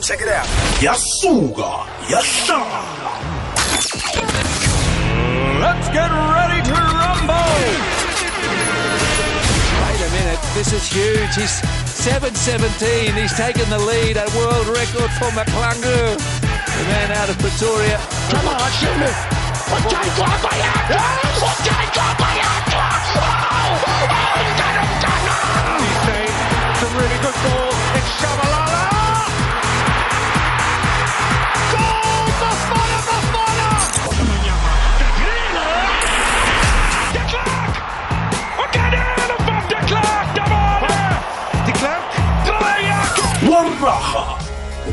go. Check it out. Yasuga. Yashala. Let's get ready to rumble. Wait a minute. This is huge. He's 7.17. He's taken the lead. A world record for McClungu. The man out of Pretoria. Come on, shoot me. What time clock by What time clock by Oh, oh, he's done it, done it. He's saved. It's a really good ball. It's Shabba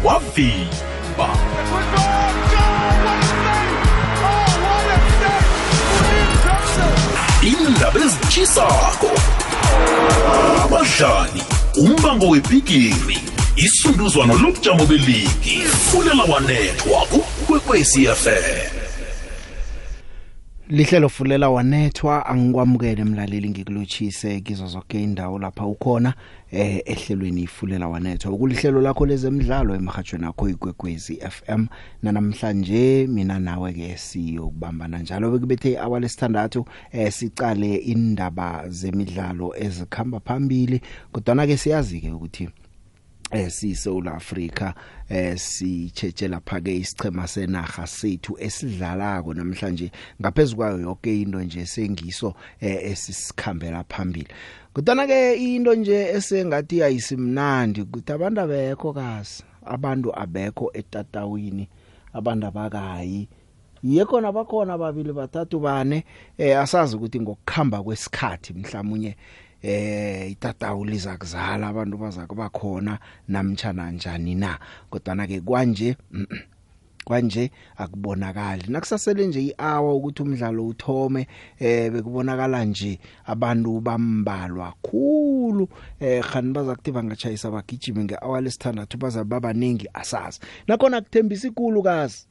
wavimba indaba ezitshisako abadlali umbango webhigiri isunduzwano lobujamo beligi fulela wanethwa kukwekwecfm lihlelo fulela wanethwa angikwamukele mlaleli ngikulochise kizo zonke indawo lapha ukhona eh ehlelweni ifulela wanethwa ukulihlelo lakho lezemidlalo emhajweni akho igwegwezi FM nanamhlanje mina nawe ke siyokubambana njalo bekubethe awale standardu eh sicale indaba zemidlalo ezikhamba phambili kodwa na ke siyazi ke ukuthi eh siSouth Africa eh sitshetshe lapha ke isichema senaga sethu esidlalako namhlanje ngaphezukwayo yonke into nje sengiso eh esisikhambela phambili kodwa ke into nje esengathi ayisimnandi ukuthi abantu abekho kazi abantu abekho etatawini abantu abakayi yekhona bakhona babili bathathu bane eh asazi ukuthi ngokukhamba kwesikhathi mhlawumnye eh itatawu lizakuzala abantu bazakuba khona namtjana njani na kodwa na ke kwanje mm -mm. kwanje akubonakali nakusasele nje iawa ukuthi umdlalo uthome eh bekubonakala nje abantu bambalwa khulu eh khani baza kuthi bangachayisa bagijima ngehour lesithandathu baza babaningi asazi nakhona kuthembisa ikulu kazi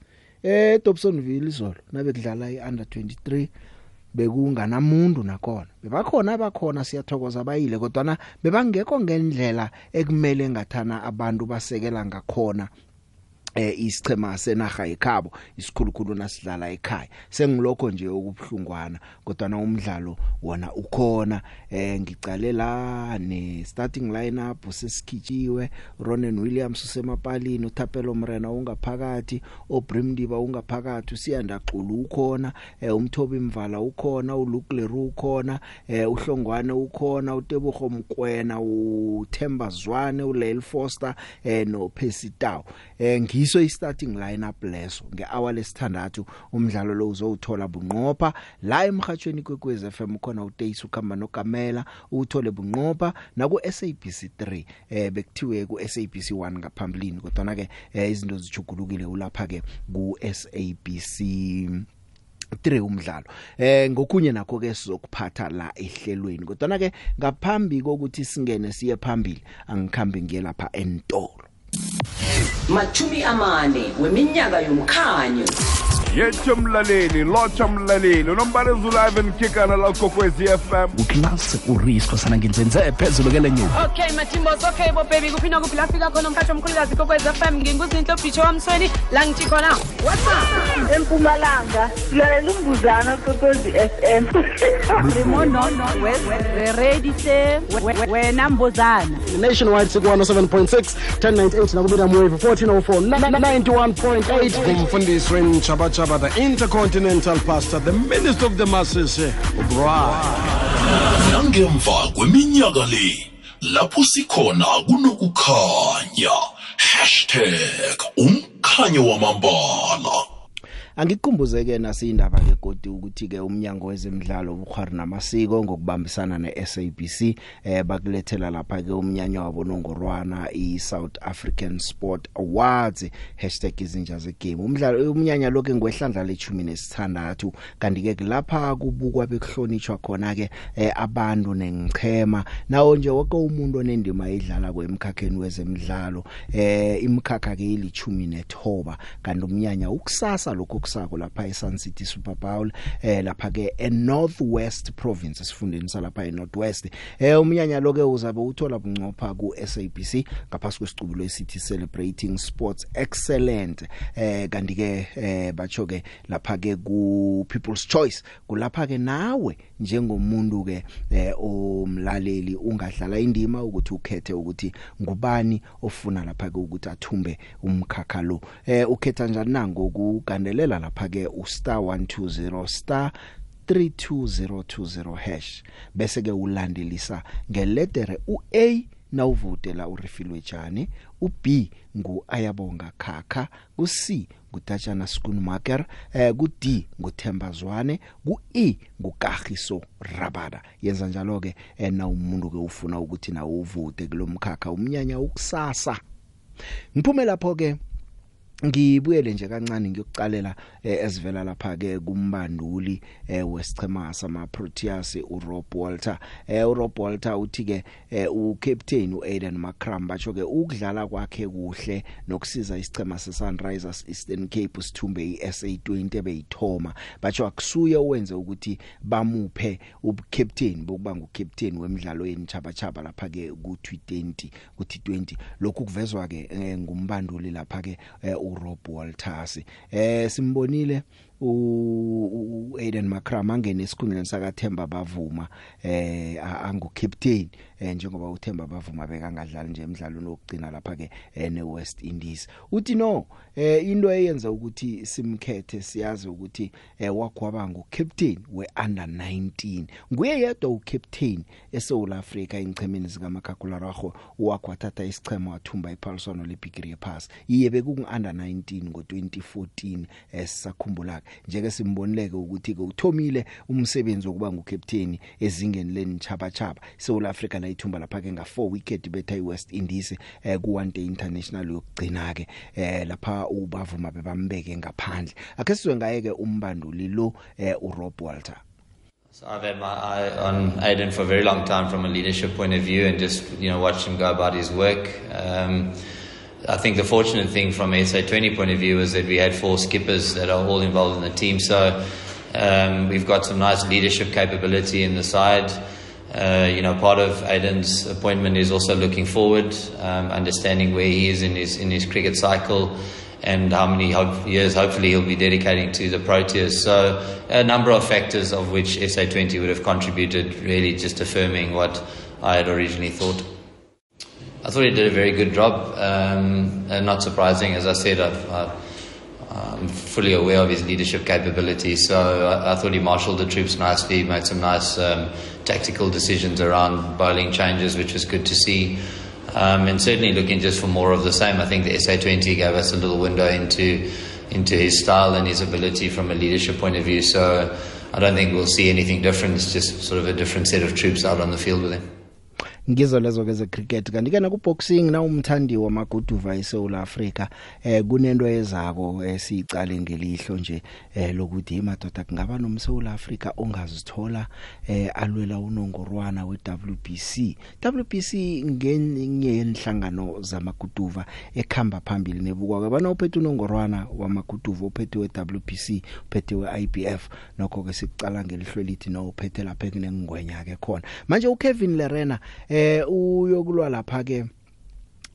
eh Dobsonville izolo nabe kudlala i under 23 bekunganamuntu nakhona bebakhona abakhona siyathokoza bayile kodwa na bebangekho ngendlela ekumele ngathana abantu basekela ngakhona eh isichema senaga ekhabo isikhulukhulu nasidlala ekhaya sengilokho nje okubhlungwana kodwa na umdlalo wona ukhona eh ngicale la ne starting lineup sesikhitshiwe Ronen Williams usemapalini uThapelo Mrena ungaphakathi oBrimdiba ungaphakathi usiyanda xulu ukhona eh umthobi Mvala ukhona uLuke Leru ukhona eh uhlongwane ukhona uTebogo Mkwena uThemba Zwane uLel Foster eh noPesitaw eh ngiso i-starting lineup leso ngehour lesithandathu umdlalo lo uzowuthola bunqopha la emhathweni kwekwez FM khona uTayisu Khamba noGamela uthole bunqopha naku SABC 3 eh bekuthiwe ku SABC 1 ngaphambilini kodwa na ke eh, izinto zijugulukile ulapha ke ku SABC 3 umdlalo eh ngokunye nakho ke sizokuphatha la ehlelweni kodwa na ke ngaphambi kokuthi singene siye phambili angikhambi ngiye lapha entolo mathumi amane weminyaka yomkhanyo yetsha mlaleli lotsha mlaleli unombalezi ulive nikhikana la kokwezi FM uklase urisco sana nginzenze phezulu ke lenyuka okay matimbos okay bo baby kuphi nokuphi lafika khona umkhathi omkhulukazi kokwezi FM nginguzinhle ubhisho wamsweni la ngithi khona what's up empumalanga lalela umbuzana kokwezi FM limonono ready se wena mbuzana nationwide sikwano 7.6 1098 nakubina mwevu 1404 91.8 umfundisi wenchabacha Masaba, the intercontinental pastor, the minister of the masses, uBrian. Eh, Nangemva kweminyaka le lapho sikhona kunokukhanya hashtag umkhanyo wamambala Angikukumbuze ke nasindaba ke godi ukuthi ke umnyango wezemidlalo ubukhwari namasiko ngokubambisana neSABC eh bakulethela lapha ke umnyanya wabo nongorwana iSouth African Sport Awards #izinja zegame. Umdlalo umnyanya lokho ngwehlandla lechumi nesithandathu kanti ke lapha kubukwa bekuhlonishwa khona ke eh, abantu nengichema nawo nje wonke umuntu onendima edlala kwemkhakheni wezemidlalo eh imkhakha ke ilichumi nethoba kanti umnyanya ukusasa lokho esikusako lapha eSun City Super Bowl eh lapha ke eNorthwest Province esifundeni salapha eNorthwest eh umnyanya lo ke uzabe uthola bunqopha ku SABC ngaphasi kwesicubulo esithi celebrating sports excellent eh kanti ke eh bacho ke lapha ke ku People's Choice kulapha ke nawe njengomuntu ke eh omlaleli ungadlala indima ukuthi ukhethe ukuthi ngubani ofuna lapha ke ukuthi athumbe umkhakha lo eh ukhetha njani nango ukugandelela ubhalela lapha ke u star 120 star 32020 hash bese ke ulandelisa ngelettere uA nawuvotela urifilwe tjani uB ngu ayabonga khakha uC ngutatjana Schoonmaker eh kuD nguthemba zwane kuE ngukagiso rabada yenza njalo ke eh, na umuntu ke ufuna ukuthi nawo uvote kulomkhakha umnyanya ukusasa ngiphume lapho ke ngibuyele nje kancane ngiyokucalela eh, ezivela lapha ke kumbanduli eh, wesichema sama Proteas uRob Walter eh, uRob Walter uthi ke eh, ucaptain uAiden McCrum bacho ke ukudlala kwakhe kuhle nokusiza isichema seSunrisers Eastern Cape sithumbe iSA20 ebeyithoma bacho akusuye owenze ukuthi bamuphe ubucaptain bokuba ngucaptain wemidlalo yenchaba chaba lapha ke ku20 ku20 lokhu kuvezwa ke eh, ngumbanduli lapha ke eh, uRob Walters eh simbonile uAiden Makram angena esikhundleni sakaThemba bavuma eh angu captain eh njengoba uThemba bavuma bekangadlali nje emidlalweni wokugcina lapha ke eh, neWest Indies uthi no eh into eyenza ukuthi simkhethe siyazi ukuthi eh wakwabanga ucaptain weUnder 19 nguye yedwa ucaptain eSouth Africa ingchemini zikaMakhakularagho wakwathatha isichema wathumba iPaulson Olympic yephasi iye bekuunder 19 ngo2014 esakhumbula eh, njeke simbonileke ukuthi ke uthomile umsebenzi wokuba ngucaptain ezingeni lenchaba chaba South Africa la ithumba lapha ke nga4 wicket bethe iWest Indies eh ku one day international yokugcina ke eh lapha ubavuma bebambeke ngaphandle akhe sizwe ngaye ke umbanduli lo eh uRob Walter So I've had my eye on Aiden for a very long time from a leadership point of view and just you know watched him go about his work um I think the fortunate thing from SA20 point of view is that we had four skippers that are all involved in the team so um we've got some nice leadership capability in the side Uh, you know, part of Aiden's appointment is also looking forward, um, understanding where he is in his in his cricket cycle, and how many hope, years hopefully he'll be dedicating to the Proteas. So a number of factors of which SA20 would have contributed, really just affirming what I had originally thought. I thought he did a very good job, um, and not surprising, as I said, I've, I've Um, I'm fully aware of his leadership capabilities, so I, I, thought he marshaled the troops nicely. He made some nice um, tactical decisions around bowling changes, which was good to see. Um, and certainly looking just for more of the same. I think the SA20 gave us a little window into into his style and his ability from a leadership point of view. So I don't think we'll see anything different. It's just sort of a different set of troops out on the field with him. ngizo lezo ke ze cricket kanti ke nakuboxing na umthandi wamaguduva eSouth Africa eh kunento ezako esicale eh, ngelihlo nje eh lokuthi imadoda kungaba nomSouth Africa ongazithola eh alwela unongorwana weWBC WBC ngenye yenhlangano zamaguduva ekhamba phambili nebukwa ke banophethe unongorwana wamaguduva ophethe weWBC ophethe weIBF nokho ke sicala ngelihlo lithi no uphethe lapha kunengwenya ke khona manje uKevin Lerena eh uyokulwa lapha ke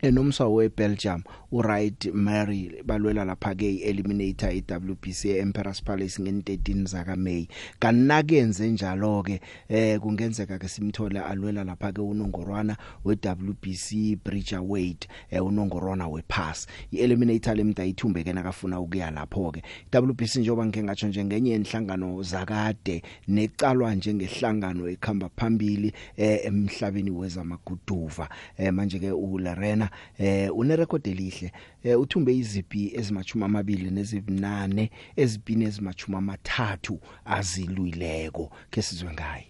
enomsa eh, weBelgium uRight Mary balwela lapha ke eliminator iWBC eEmperor's Palace nge13 zaka May kanakenze njalo ke eh kungenzeka ke simthola alwela lapha ke unongorwana weWBC Bridgerweight eh unongorwana wepass ieliminator lemdayithumbe ke nakafuna ukuya lapho ke WBC njoba ngeke ngatsho nje ngenye inhlangano zakade necalwa njengehlangano ekhamba phambili eh emhlabeni wezamaguduva eh manje ke uLarena eh une record elihle kahle eh uthumbe iziphi ezimachuma amabili nezibunane ezibhini ezimachuma amathathu azilwileko ke sizwe ngaye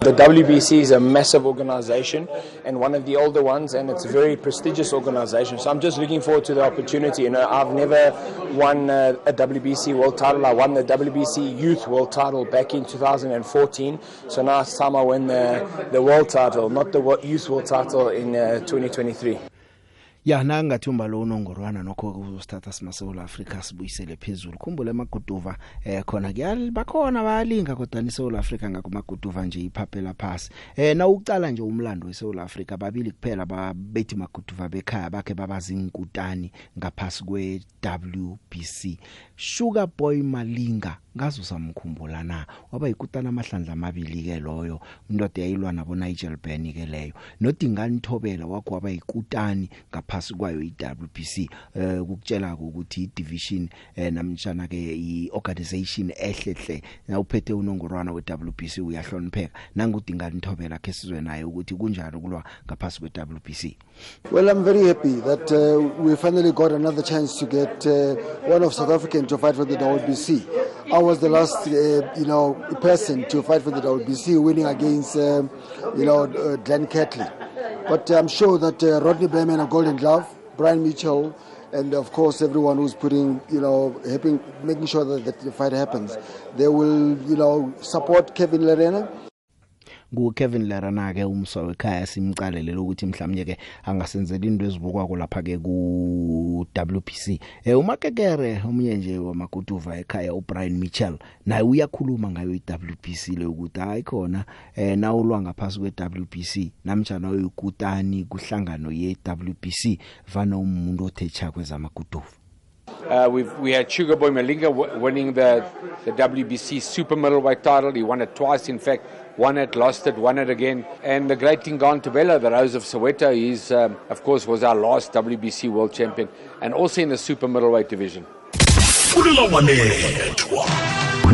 The WBC is a massive organization and one of the older ones, and it's a very prestigious organization. So I'm just looking forward to the opportunity. You know, I've never won uh, a, a WBC world title. I won the WBC Youth World title back in 2014. So now it's time I win the, the world title, not the youth world title in uh, 2023. ya nanga thumba lo unongorwana nokho uzosithatha simaSouth Africa sibuyisele phezulu khumbule amaguduva eh khona kuyalibakhona bayalinga kodwa ni South Africa ngakumaguduva nje iphaphela phansi eh na uqala nje umlando weSouth Africa babili kuphela babethi maguduva bekhaya bakhe babazinkutani ngaphasi kwe WBC Sugar Boy Malinga ngazo samkhumbula na waba yikutana amahlandla amabili ke loyo indoda yayilwa nabo Nigel Benny ke leyo nodingani Thobela wakho waba yikutani ngaphasi kwayo iWBC eh ukutshela ukuthi idivision eh namtshana ke iorganization ehlehle nawuphethe unongorwana weWBC uyahlonipheka nangudingani Thobela ke sizwe naye ukuthi kunjani ukulwa ngaphasi kweWBC Well I'm very happy that uh, we finally got another chance to get uh, one of South African person to fight for the WBC. I was the last, uh, you know, person to fight for the WBC, winning against, um, you know, uh, Glenn Catley. But I'm sure that uh, Rodney Berman, a Golden Glove, Brian Mitchell, and of course everyone who's putting, you know, helping, making sure that, that the fight happens, they will, you know, support Kevin Lerena. nguKevin Lerana ke umso ekhaya simcalele ukuthi mhlawumnye ke angasenzeli into ezibukwako lapha ke ku WPC eh umakekere umnye nje wamaguduva ekhaya uBrian Mitchell naye uyakhuluma ngayo iWPC le ukuthi hayi khona eh nawulwa ngaphasi kweWPC namjana uyikutani kuhlangano yeWPC vana umuntu othecha kwezamaguduva Uh, we've, we had Sugar Boy Malinga winning the, the WBC super middleweight title. He won it twice, in fact, one at lost it, one at again. And the great thing, Gone Tabela, the Rose of Soweto, he's, um, of course, was our last WBC world champion and also in the super middleweight division.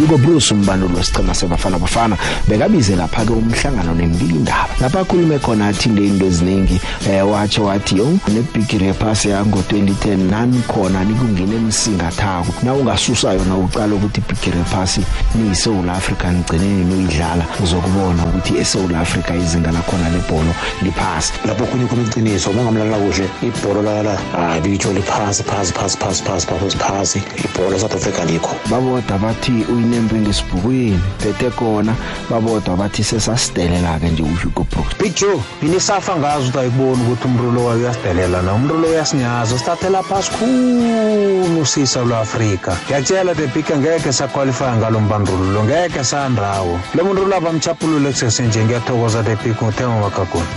uBiko Bruce umbanduli wesichema sebafana bafana bekabize lapha ke umhlangano nembili indaba lapha khulume khona athinde into eziningi eh watsho wathi yo nebig rappers yango 2010 nani khona nikungena emsingathako na ungasusa yona uqala ukuthi ibig rappers ni South Africa ngcineni uyidlala uzokubona ukuthi eSouth Africa izinga lakhona lebhono liphasi lapho kunye khona iqiniso bangamlala kuhle ibhola lala abitho ah, liphasi phasi phasi phasi phasi phasi ibhola South Africa likho baboda bathi uyi nempilo isibhukwini bethe kona babodwa bathi sesasidelela ke nje uHugo Brooks Big Joe binisafa ngazi ukuthi ayiboni ukuthi umrulo wayo uyasidelela na umrulo uyasinyaza sithathela phasi khulu sisa lo-afrika ngiyakutshela the big ngeke saqualifya ngalo mbandululo ngeke sandawo lo muntu labamchapulule kusesenje ngiyathokoza the big nguthema magagoni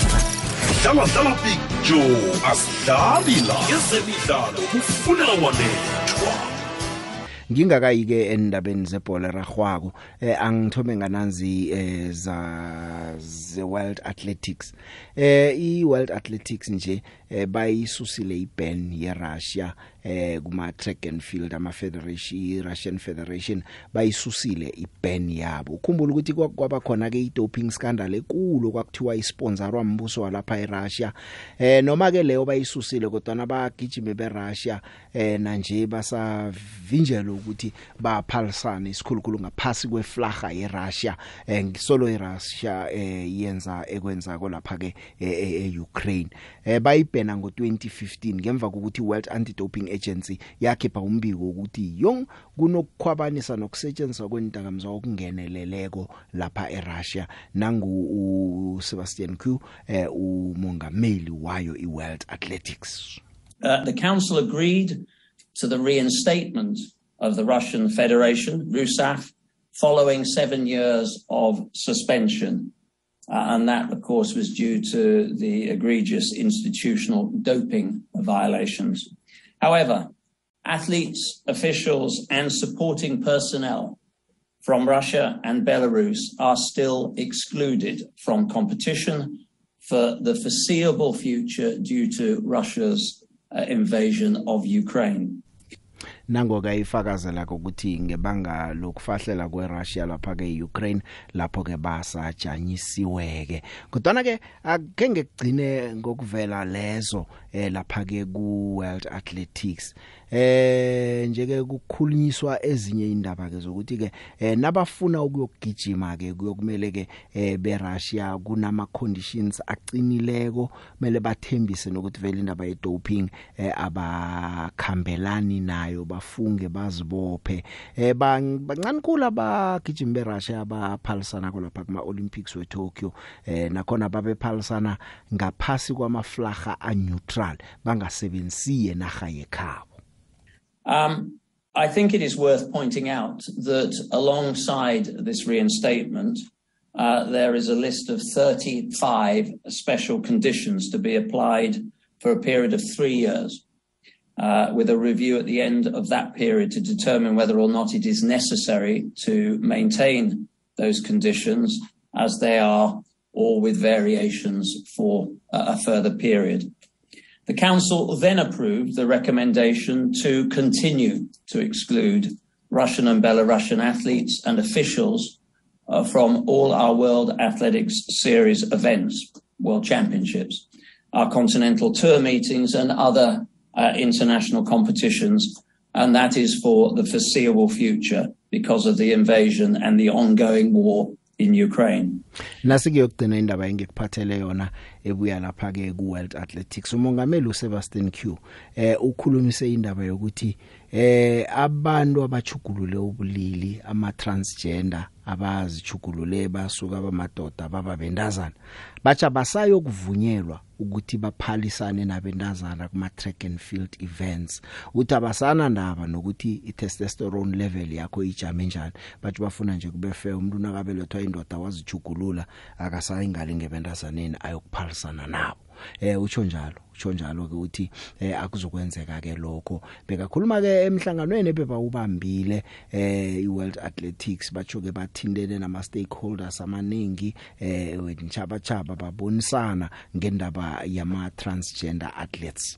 dlala dlala big joe asidlali la ezemidlalo kufuna walethwa ngingakayike endabeni zebhola ragwako eh angithome ngananzi eh za the World Athletics eh i World Athletics nje eh, bayisusile iban yeRussia eh kuma track and field ama federation Russian Federation bayisusile iban yabo ukhumbula ukuthi kwaba khona ke idoping scandal ekulu kwakuthiwa isponsorwa umbuso walapha eRussia eh noma ke leyo bayisusile kodwa nabagijime beRussia eh na nje basavinjela ukuthi baphalisana isikhulukhulu ngaphasi kweflaga yeRussia eh ngisolo iRussia eh yenza ekwenza kolapha ke eUkraine e-, e-, eh bayi ibhena ngo2015 ngemva kokuthi World Anti-Doping Agency yakhipha umbiko ukuthi yong kunokukhwabanisa nokusetshenziswa kwendakamizwa okungeneleleko lapha eRussia nangu uSebastian Coe eh umongameli wayo iWorld Athletics uh, the council agreed to the reinstatement of the Russian Federation RUSAF following 7 years of suspension Uh, and that, of course, was due to the egregious institutional doping violations. However, athletes, officials, and supporting personnel from Russia and Belarus are still excluded from competition for the foreseeable future due to Russia's uh, invasion of Ukraine. nangokayifakazela ukuthi ngebanga lokufahlela kweRussia lapha ke Ukraine lapho ke basajanyisiweke kodwana ke akenge kugcine ngokuvela lezo eh lapha ke ku World Athletics eh nje ke kukhulunyiswa ezinye indaba ke zokuthi ke eh nabafuna ukuyogijima ke kuyokumele ke eh be Russia kunama conditions acinileko kumele bathembise nokuthi vele indaba ye doping eh abakhambelani nayo bafunge bazibophe eh bancane kula bagijima be Russia abaphalisana kolapha kuma Olympics we Tokyo eh nakhona babephalisana ngaphasi kwamaflaga a neutral neutral bangasebenzisi yenaha yekhabo um I think it is worth pointing out that alongside this reinstatement uh, there is a list of 35 special conditions to be applied for a period of 3 years uh, with a review at the end of that period to determine whether or not it is necessary to maintain those conditions as they are or with variations for a further period. The Council then approved the recommendation to continue to exclude Russian and Belarusian athletes and officials uh, from all our World Athletics Series events, World Championships, our Continental Tour meetings, and other uh, international competitions. And that is for the foreseeable future because of the invasion and the ongoing war in Ukraine. Nasikuyogcina indaba engikuphathele yona ebuya lapha ke ku World Athletics. Umongameli uSebastian Q eh ukhulumise indaba yokuthi eh abantu abachugulule ubulili ama transgender abazichugulule basuka bamadoda baba bendazana bacha basayo kuvunyelwa ukuthi baphalisane nabendazana kuma track and field events uthi abasana ndaba nokuthi i testosterone level yakho ijame njani bathi bafuna nje kube fair umuntu nakabelethwa indoda wazichugulula ukuzibandlulula akasayingali ngebentazaneni ayokuphalisana nabo eh utsho njalo utsho njalo ke uthi eh akuzokwenzeka ke lokho bekakhuluma ke emhlanganweni ebeba ubambile eh iWorld Athletics bacho ke bathindele nama stakeholders amaningi eh wenchaba chaba babonisana ngendaba yama transgender athletes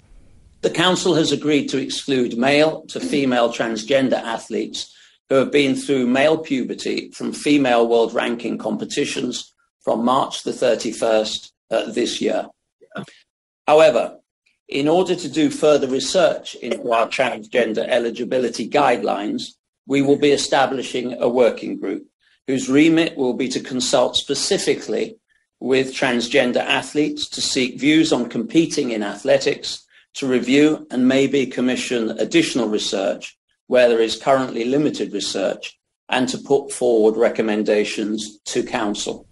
The council has agreed to exclude male to female transgender athletes who have been through male puberty from female world ranking competitions from March the 31st uh, this year. However, in order to do further research into our transgender eligibility guidelines, we will be establishing a working group whose remit will be to consult specifically with transgender athletes to seek views on competing in athletics, to review and maybe commission additional research where there is currently limited research and to put forward recommendations to Council.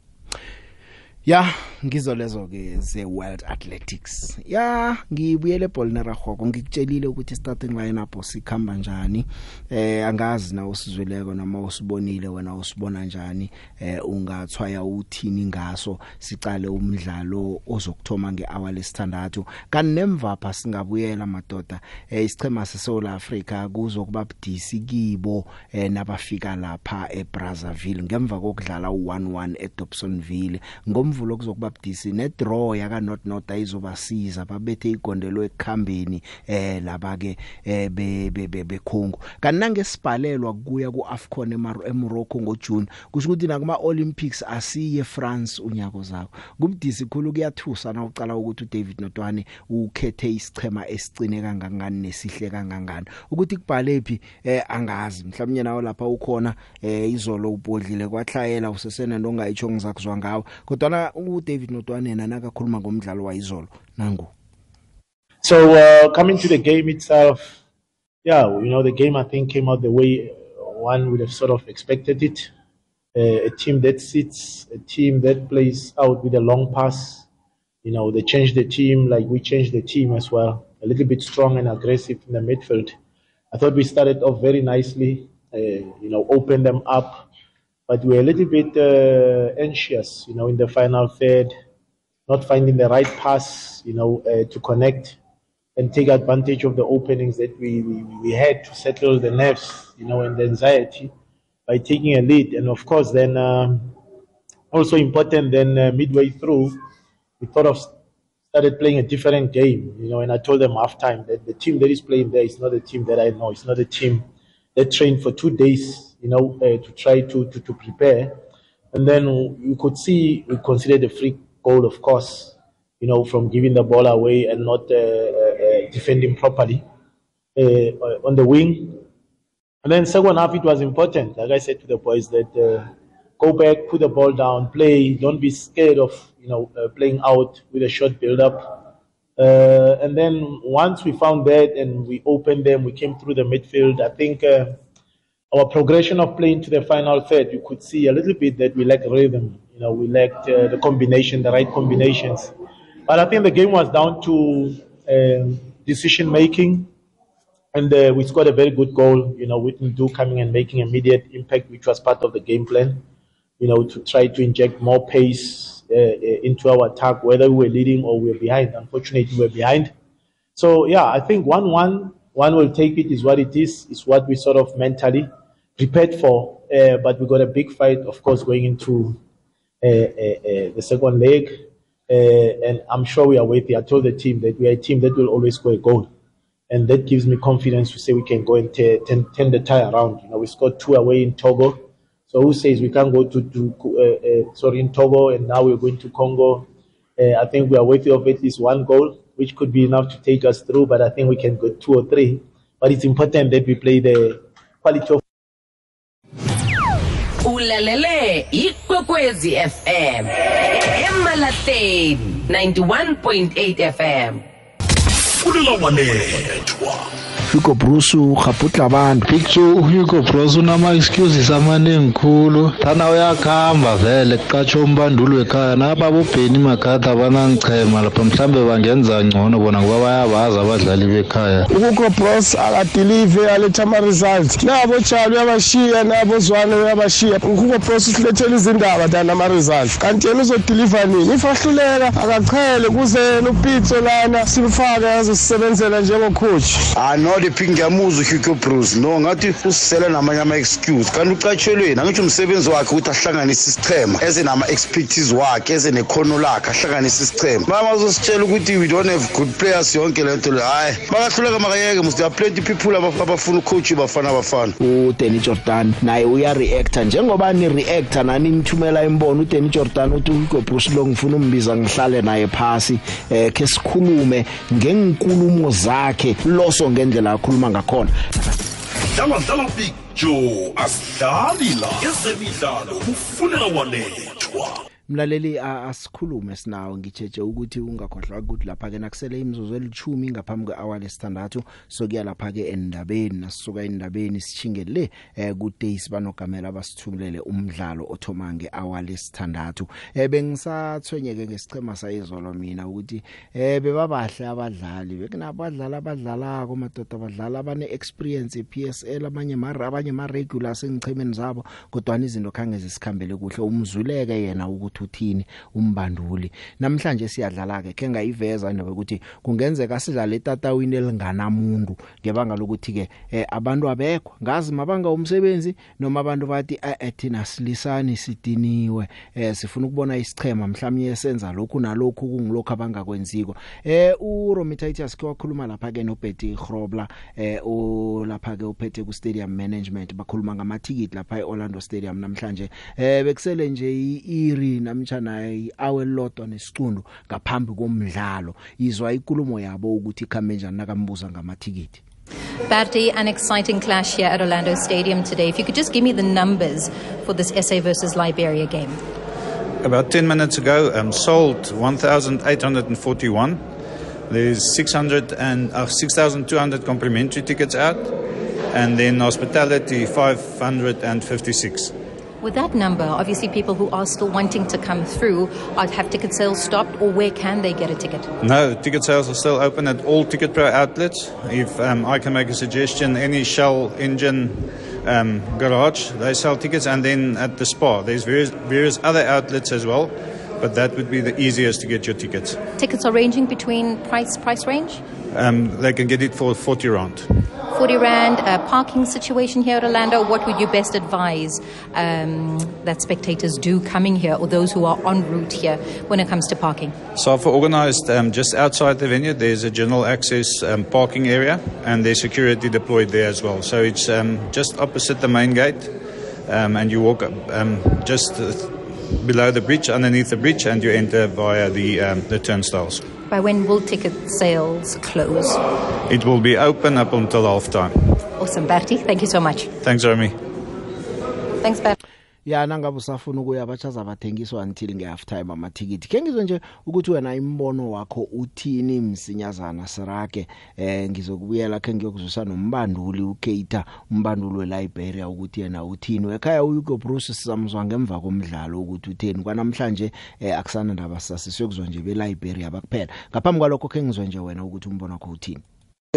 Yeah, ngizo lezo ke ze World Athletics ya ngibuyele Bolnera Gogo ngikutshelile ukuthi starting lineup sikhamba njani eh angazi na usizweleko noma usibonile wena usibona njani eh ungathwaya uthini ngaso sicale umdlalo ozokuthoma ngehour lesithandathu kanti nemva pha singabuyela madoda eh isichema seSouth Africa kuzokuba budisi kibo eh nabafika lapha eBrazzaville ngemva kokudlala u1-1 eDobsonville ngomvulo kuzokuba DC ne draw yaka North North ayizobasiza babethe igondelo ekhambeni eh laba ke eh be be bekhungu kanange sibhalelwa kuya kuAfcon eMorocco ngoJune kusho ukuthi na kuma Olympics asiye France unyako zakho kubudisi khulu kuyathusa na ucala ukuthi uDavid Notwane ukhethe isichema esicine kangangani nesihle kangangani ukuthi kubhale phi eh angazi mhlawumnye nawo lapha ukhona eh izolo ubodlile kwahlanyela usesena nongayicho ngizakuzwa ngawe kodwa na uDavid David Notwanena nakakhuluma ngomdlalo wayizolo nangu So uh, coming to the game itself yeah you know the game I think came out the way one would have sort of expected it uh, a team that sits a team that plays out with a long pass you know they changed the team like we changed the team as well a little bit strong and aggressive in the midfield I thought we started off very nicely uh, you know opened them up but we were a little bit uh, anxious, you know, in the final third, not finding the right pass, you know, uh, to connect and take advantage of the openings that we, we, we had to settle the nerves, you know, and the anxiety by taking a lead. And of course, then um, also important, then uh, midway through, we thought of started playing a different game, you know, and I told them half time that the team that is playing there is not a team that I know. It's not a team that trained for two days you know, uh, to try to, to, to prepare. And then you could see, we consider the free goal, of course, you know, from giving the ball away and not uh, uh, defending properly on the wing. And then second half, it was important, like I said to the boys, that go back, put the ball down, play. Don't be scared of you know uh, playing out with a short build up. Uh, and then once we found that and we opened them, we came through the midfield. I think uh, our progression of playing to the final third, you could see a little bit that we lacked rhythm. You know, we lacked uh, the combination, the right combinations. But I think the game was down to uh, decision making, and uh, we scored a very good goal. You know, Whitney Do coming and making immediate impact, which was part of the game plan. You know, to try to inject more pace uh, uh, into our attack, whether we were leading or we were behind. Unfortunately, we were behind. So yeah, I think one-one, one will take it is what it is. It's what we sort of mentally prepared for. Uh, but we got a big fight, of course, going into uh, uh, uh the second leg. Uh, and I'm sure we are worthy. I told the team that we are a team that will always score a goal. And that gives me confidence to say we can go and t- t- turn the tie around. You know, we scored two away in Togo. So who says we can't go to, to sorry, in Togo and now we're going to Congo? I think we are worthy of at least one goal, which could be enough to take us through. But I think we can go two or three but it's important that we play the quality of ulalele ikwekwezi fm emalahleni 91.8 fm kulelawanethwa uHugo Bruce ugabhudla abantu Big Joe uHugo Bruce unama excuses amaningi khulu thana uyakhamba vele kuqatshwe umbanduli wekhaya nababa uBenny Makhatha banangichema lapha mhlambe bangenza ngcono bona ngoba bayabazi abadlali bekhaya uHugo Bruce akadilive aletha ama-results nabo jalo uyabashiya nabo zwane uyabashiya uHugo Bruce usilethela izindaba dana ama-results kanti yena uzodiliva nini if ahluleka akachele kuze yena upitso lana simfake azosisebenzela njengokhoji lephingamuzwa uhugo bruce no ngathi usisele namanye ama-excuse kanti ucatshelweni angisho umsebenzi wakhe ukuthi ahlanganise isichema eze nama-expertise wakhe eze nekhono lakhe ahlanganise isichema babazositshela ukuthi we don't have good players yonke le nto le hhayi bakahluleka makayeke must there are plenty people abafuna ucoachi bafana bafana udeni jordan naye uyareacta njengoba nireacta nani nithumela imbono udeni jordan uthi uhugo bruce lo ngifuna umbiza ngihlale naye phasi um khe sikhulume ngenkulumo zakhe loso ngendlela akhuluma ngakhona dlala dlala big joe asidlali la ezemidlalo kufuneka walethwa mlaleli asikhulume sinawe ngitsheje ukuthi ungakhohlwa ukuthi lapha ke nakusele imizuzu elithumi ngaphambi kwehour lesithandathu sokuya lapha ke endabeni nasisuka endabeni sichinge le eh, ku days banogamela abasithumulele umdlalo othoma ngehour lesithandathu eh, bengisathwenyeke ngesicema sayizolo mina ukuthi eh, bebabahle abadlali bekunabadlali abadlalako madoda abadlala abane experience ePSL abanye mara abanye ma regular sengichemeni zabo kodwa izinto khange zisikhambele kuhle umzuleke yena ukuthi ukuthi uthini umbanduli namhlanje siyadlala ke ke ngayiveza indaba ukuthi kungenzeka sidlale etatawini elinganamuntu ngebanga lokuthi ke eh, abantu abekho ngazi mabanga umsebenzi noma abantu bathi athina eh, eh, silisani sidiniwe eh, sifuna ukubona isichema mhlawumnye senza lokhu nalokhu kungilokho abangakwenziko eh uRomitatus ke wakhuluma lapha ke noBetty Grobler eh o lapha ke uphethe ku stadium management bakhuluma ngamathikiti lapha eOrlando Stadium namhlanje eh bekusele nje iiri namtjana i-hour lodwa nesicundu ngaphambi komdlalo yizwa ikulumo yabo ukuthi ikhambe njani nakambuza ngamathikithi Barty, an exciting clash here at Orlando Stadium today. If you could just give me the numbers for this SA versus Liberia game. About 10 minutes ago, um, sold 1,841. There's 600 and uh, 6,200 complimentary tickets out, and then hospitality 556. With that number, obviously people who are still wanting to come through, are, have ticket sales stopped or where can they get a ticket? No, ticket sales are still open at all Ticket Pro outlets. If um, I can make a suggestion, any Shell engine um, garage, they sell tickets and then at the spa. There's various, various other outlets as well but that would be the easiest to get your tickets. Tickets are ranging between price price range. Um, they can get it for forty rand. 40 Rand uh, parking situation here at Orlando, what would you best advise um, that spectators do coming here or those who are en route here when it comes to parking? So, for organized, um, just outside the venue, there's a general access um, parking area and there's security deployed there as well. So, it's um, just opposite the main gate, um, and you walk um, just uh, below the bridge, underneath the bridge, and you enter via the, the turnstiles. By when will ticket sales close? It will be open up until half time. Awesome, Bertie. Thank you so much. Thanks, Jeremy. Thanks, Bertie. yana ngabe usafuna ukuya abachaza bathengiswa until ngehalf time amathikiti ke ngizwe nje ukuthi wena imbono wakho uthini msinyazana sirake eh ngizokubuyela ke ngiyokuzwisa nombanduli uKeita umbanduli weLiberia ukuthi yena uthini ekhaya uHugo Bruce sizamzwa ngemva komdlalo ukuthi utheni kwanamhlanje eh, akusana ndaba sasisiyokuzwa nje beLiberia bakuphela ngaphambi kwalokho ke ngizwe nje wena ukuthi umbono wakho uthini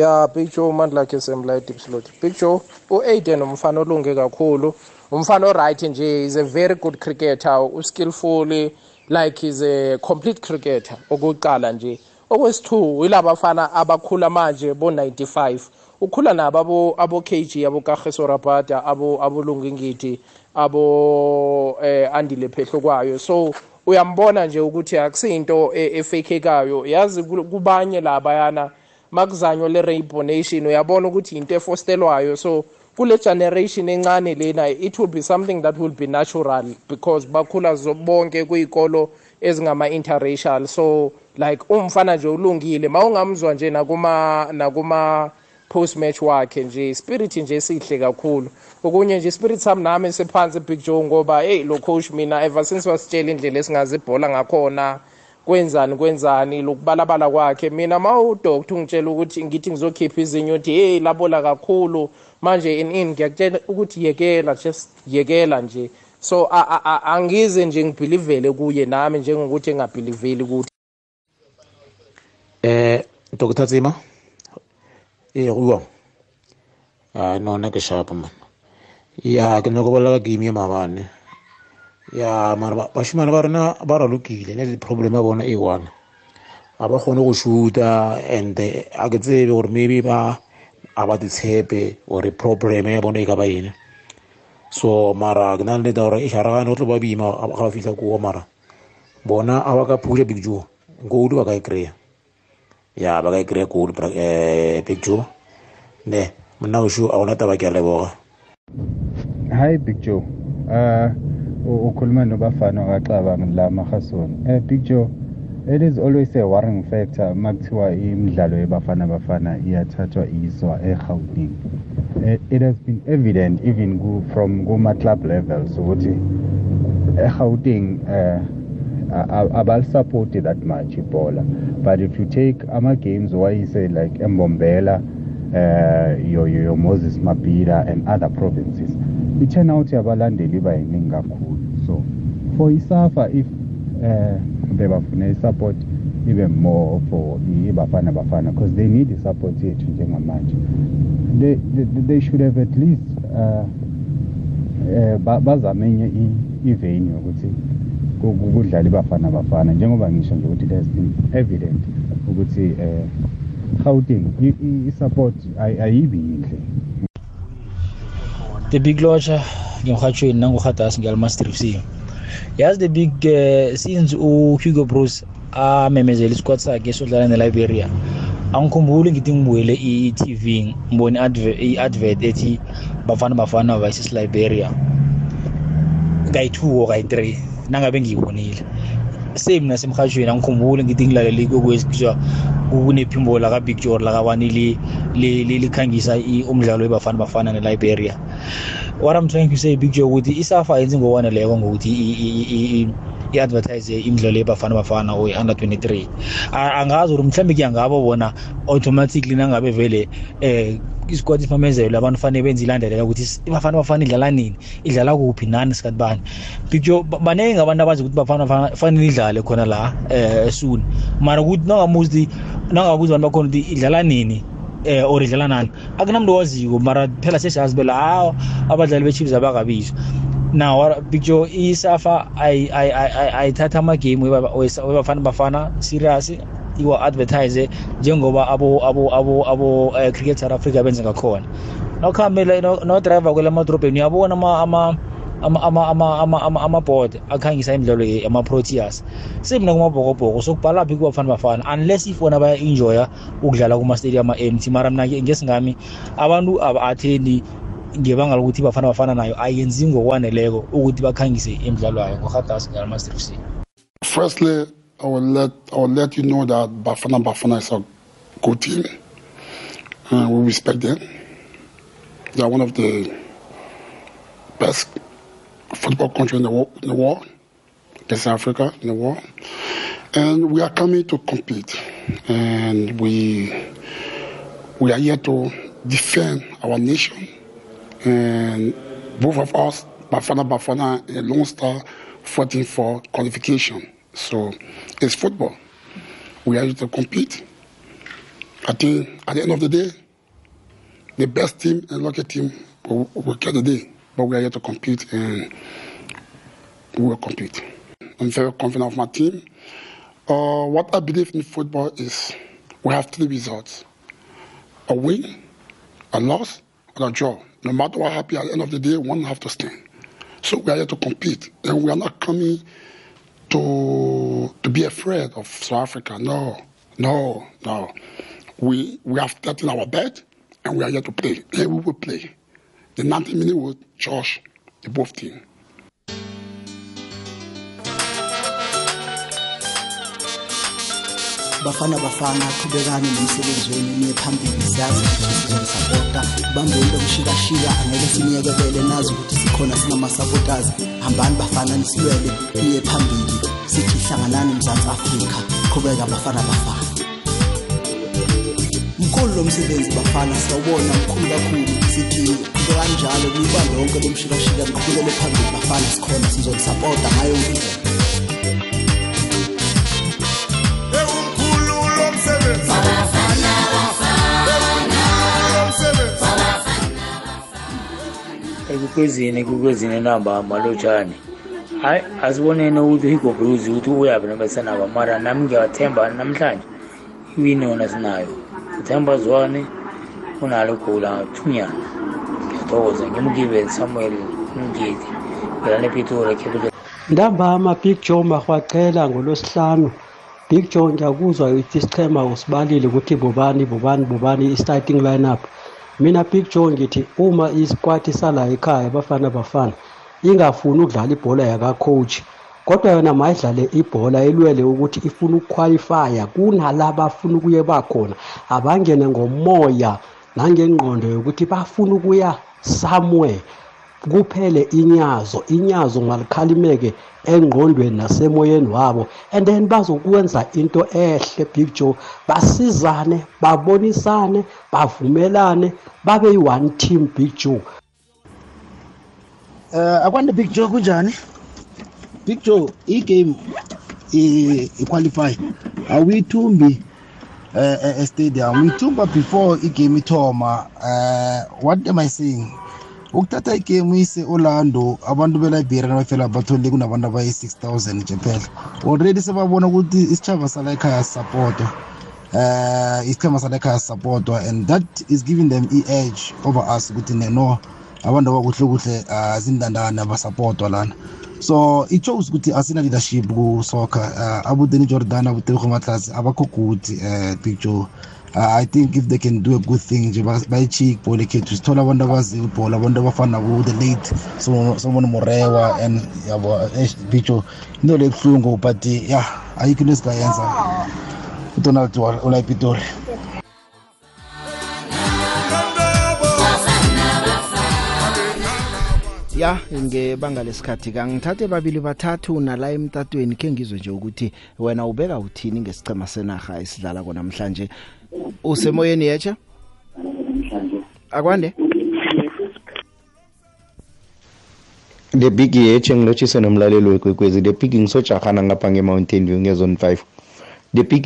ya picture umandla lakhe semla deep slot picture uAiden umfana olunge kakhulu umfana oright nje is a very good cricketer uskillful like is a complete cricketer okuqala nje okwesithu yilabafana abakhula manje bo95 ukhula nabo abo abo KG abo Kagiso Rabada abo abulunga ingidi abo eh andile phehlo kwayo so uyambona nje ukuthi akusinto e, efakekayo yazi kubanye labayana la makuzanywa le rainbow nation uyabona ukuthi into efostelwayo so kule generation encane lena it will be something that will be natural because bakhula bonke kuyikolo ezingama-interracial so like umfana nje ulungile ma ungamzwa nje nakuma nakuma post match wakhe nje ispirit nje sihle kakhulu okunye nje ispirit sami nami siphansi big joe ngoba hey lo coach mina ever since wasitshela indlela esingazibhola ngakhona kwenzani kwenzani lokubalabala kwakhe mina ma udoktor ungitshela ukuthi ngithi ngizokhipha izinyo uthi hey labola kakhulu manje in in ngiyakutshela ukuthi yekela just yekela nje so angize nje ngibhilivele kuye nami njengokuthi engabhiliveli kuthi eh dr zima eh uwa ah no na ke sharp man ya ke nokubalaka kimi mabane ya mara bashimane ba rona ba ralokile le problem ya bona e one ga ba kgone go shoota and eh, a ke tsebe gore maybe ba a ba ditshepe gore problem ya bona e ka ba ene so mara ke na le neta gore e sharagane go tlo ba boima ga ba fitlha koo mara bona a ba ka phula big joe gold ba ka e kry-a ya ba ka e kry-a gold eh, big joe ne monna oso a gona taba ke a leboga hi big joe uh, ukhuluma nobafana wakaxabani la mahasoni um eh, big joe it is always a worrying factor uma kuthiwa imidlalo yebafana bafana iyathathwa iswa egawuning eh, it has been evident even from kuma-club levels ukuthi egawuting um eh, abalisupporti that much ibhola but if you take ama-games wayise like embombela um uh, your, your moses mabhida and other provinces i-turnout yabalandeli iba yiningi kakhulu so for isafa if uh, bebafune i-support ibe more for ibafana bafana because they need i-support yethu njengamanje they, they, they should have at least uh, eh, eh bazame enye iveni ukuthi kudlala ibafana bafana njengoba ngisho nje ukuthi there's evident ukuthi eh Gauteng i-support ayibi yinhle the big lotsha ngemhatshweni nangohatas nge-almaster f c yazi the big uh, since uhugo bruce amemezela isikwad sakhe esodlala neliberia angikhumbuli ngithi ngibuyele i-tv ngibone i-advert ethi bafana bafana versus liberia kayi-two or kayi-three nangabe ngiyibonile same nasemhashweni angikhumbuli ngithi ngilalele kokwezi kuthiwa kunephimbo lakabig jor lakabanili likhangisa umdlalo webafana bafana neliberia what i'm trying to say big joe ukuthi isafa yenzi ngokwaneleko ngokuthi i-advertise imidlalo yebafana bafana or i-under 23 angazi ukuthi mhlawumbe kuyangabo bona automatically nangabe vele um eh, isikwati sifamezelo abantu fanele benze ilandeleka ukuthi bafana bafana idlala nini idlala kuphi nani sikhathi bani bikjo baningi abantu abazi ukuthi bafana fanele idlale khona la um soon mara ukuthi nangamuthi nangakuthi abantu bakhona ukuthi idlala nini um eh, or idlalanani akunamntu owaziyo mara phela sesiyazi bela hawa abadlali be-chiefs abakabizwa now picture isafa ayithatha amagame webafana bafana serious iwa-advertise njengoba abo-cricket eh, south africa benze ngakhona nokuhambela nodriver kwela madorobheni uyabona ama-board akhangisa imidlalo ama-proteas semna kumabhokobhoko sokubhala phi kubafana bafana unless if wona baya-enjoya ukudlala kuma-stadium a-empty mara mna ngesingami abantu aba-athendi ngebanga lokuthi bafana bafana nayo ayenzi ngokwaneleko ukuthi bakhangise imidlalo yayo ngorhadasi ngalamaster f c firstly I will, let, I will let you know that bafana bafana is a good team and uh, we respect them they are one of the best football country in the, world, in the world, West Africa in the world. And we are coming to compete. And we, we are here to defend our nation. And both of us, Bafana Bafana and Lone Star, fighting for qualification. So it's football. We are here to compete. I think at the end of the day, the best team and lucky team will, will get the day. but we are here to compete and we will compete. I'm very confident of my team. Uh, what I believe in football is we have three results a win, a loss, and a draw. No matter what happens at the end of the day, one have to stand. So we are here to compete, and we are not coming to to be afraid of South Africa. No, no, no. We we have taken our bet, and we are here to play, and we will play. the 90 minute will charge the both team. bafana bafana qhubekani nomsebenzi wenu niye phambili siyazi ukuthi sizonisapota bambe into mshikashika angeke siniyekelele nazi ukuthi sikhona sinamasapotazi hambani bafana nisilwele niye phambili sithi hlanganani mzantsi afrika qhubeka bafana bafana mkhulu lo msebenzi bafana sawubona mkhulu kakhulu sidinga into kanjalo kuyiba lonke lomshikashika ngiqhubele phambili bafana sikhona sizonisapota ngayo ewumkhulu lo msebenzi bafana ekukwezini ekukwezini nabamba lotshani hayi asiboneni ukuthi uhigobruzi ukuthi uyaphi noma senabo mara nami ngiyathemba namhlanje iwini yona sinayo ntembazwane unalukula thunyana ngiyathokoza ngimgibeli samuel mngidi ngilane pitori capital ntambama big joe marhwaqela ngolwesihlanu big joe ngiyakuzwa ithi isichema usibalile ukuthi bobani bobani bobani i-starting lineup mina big joe ngithi uma isikwati sala ekhaya bafana bafana ingafuni ukudlala ibhola yakacoach kodwa yona mayidlale ibhola elwele ukuthi ifuna ukukhwalifya kunalaba afuna ukuye bakhona abangene ngomoya nangengqondo yokuthi bafuna ukuya somewhere kuphele inyazo inyazo ngalikhalimeke engqondweni nasemoyeni wabo and then bazokwenza into ehle big joe basizane babonisane bavumelane babe yi-one team big joe um uh, eh, akwande big joe kunjani picture igame iqualify awuyithumbi uh, eh, eh, stadium uyithumba before igame ithoma uh, what am i saying ukuthatha igame uyise orlando abantu beliberia nabafela abathole kunabantu abayi-6 000 nje phela already sebabona ukuthi isitshaba sala ekhaya sisapotwa um uh, isichema sala ekhaya sisapotwa and that is giving them i-edge over us ukuthi neno abantu abakuhle kuhle azindandane ah, abasapotwa lana so it shows ukuthi asina leadership ku soccer uh, Abu Dhabi Jordan Abu Dhabi Matlas abakho good uh, picture uh, I think if they can do a good thing nje bayichik ball ekhethu sithola abantu abazi ibhola abantu abafana nabo the late someone Morewa and yabo eh, picture into lekhlungu but yeah ayikho into esikayenza uDonald Wall ola ePitori ya ngebanga lesikhathi kangithathe babili bathathu nala emtatweni ke ngizwe nje ukuthi wena ubeka uthini ngesicema senaga esidlala kona namhlanje usemoyeni yetsha akwande the big yetshe ngilotshise nomlaleli wekwekwezi the big ngisojahana ngapha nge-mountain view ngezone 5 the big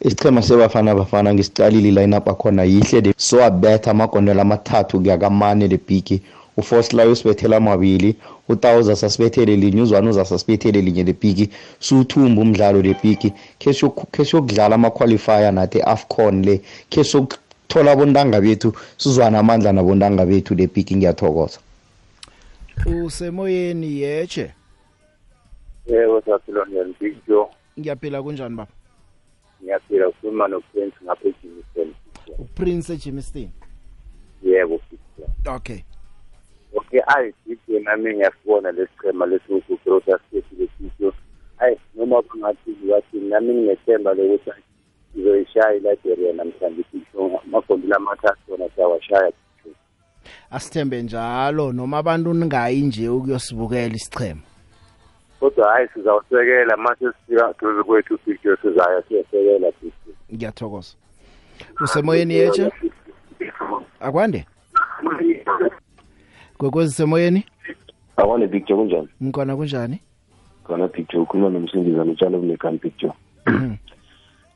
isichema sebafana bafana ngisicalile line up akhona yihle so abetha amagondelo amathathu kuyakamane the big ufoslayo usibethele amabili utawuza sasibethele linye uzwane uzasasibethele linye lepiki siwuthumba umdlalo lepiki khe siyokudlala amaqualifier nathi afcon le khe siyokuthola abontanga bethu sizwane amandla nabontanga bethu lepiki ngiyathokoza usemoyeni yeche yebo siyaphila njani bigjo ngiyaphila kunjani baba ngiyaphila ukhuluma noprince ngapha ejimiston uprince ejimiston yebo okay okay ayigidi nami ngiyasibona lesichema lesimgugurota sithi lesisho ayi noma kungathi bathini nami nginethemba lokuthi ngizoyishaya iliberia namhlanje isho amagombi lamathathu wona siyawashaya asithembe njalo noma abantu ningayi nje ukuyosibukela isichema kodwa hayi sizawusekela mase sifika duze kwethu picture sizayo siyosekela picture ngiyathokoza usemoyeni yetshe akwande gwekwezi semoyeni akwani picture kunjani ngikhona kunjani khona picture ukhuluma nomsingizana utshalo kunekani picture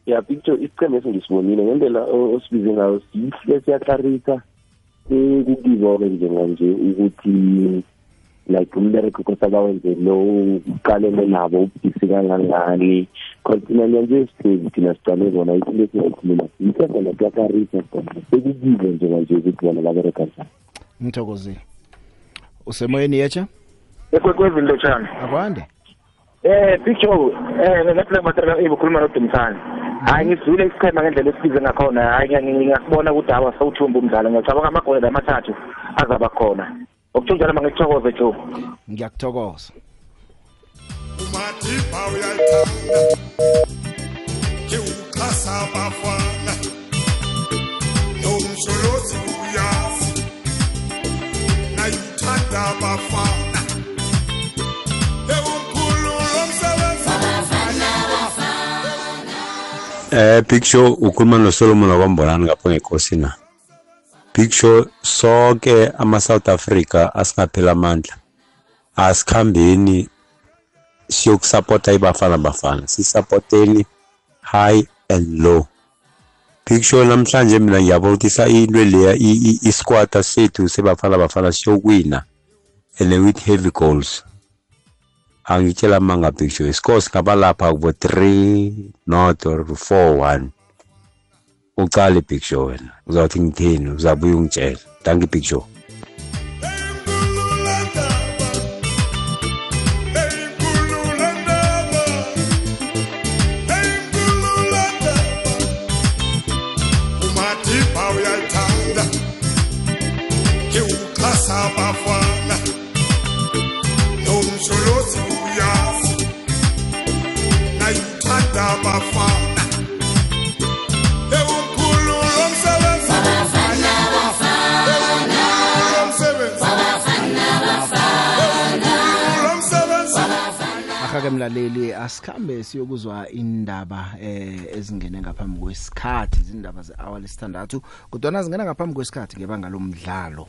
ya picture isiceme esingisibonile ngendlela osibize ngayo sihle siyaklarisa kukizwa-ke njenganje ukuthi like umbereko kosa bawenze lo uqalene nabo ubudisi kangangani continent yanje sihlezi thina sicale kona isinto esikhuluma yithe kona kuyakarisa kona sekukize njenganje ukuthi bona babereka njani ngithokozile usemoyeni yetsha ekwekwezini lotshani akwande eh picture eh ngilaphela mathela ebukhuluma noDumthani hayi ngizwile isichema ngendlela esibize ngakhona hayi ngingasibona ukuthi hawa sawuthumba umdlalo ngiyacabanga amagoli amathathu azaba khona okuthunjalo mangithokoze Joe ngiyakuthokoza umathipa uyayithanda ke uxhasa abafana nomsholozi Eh, Picture ukhuluma noSolomon wakwambonani ngapho ngenkosi na. Picture sonke ama South Africa asingaphela amandla. Asikhambeni siyokusupporta ibafana bafana. Sisupporteni high and low. Picture namhlanje mina ngiyabotisa into leya i-squad sethu sebafana bafana siyokwina. and with heavy goals angitshela manga big show iscore singabalapha kubo 3 not or 4 1 ucale big show wena uzawuthi ngithini uzabuya ungitshela thank you big show ke mlaleli asikhambe siyokuzwa indaba eh ezingene ngaphambi kwesikhathi izindaba ze hour lesithandathu kodwa nazingena ngaphambi kwesikhathi ngebanga lomdlalo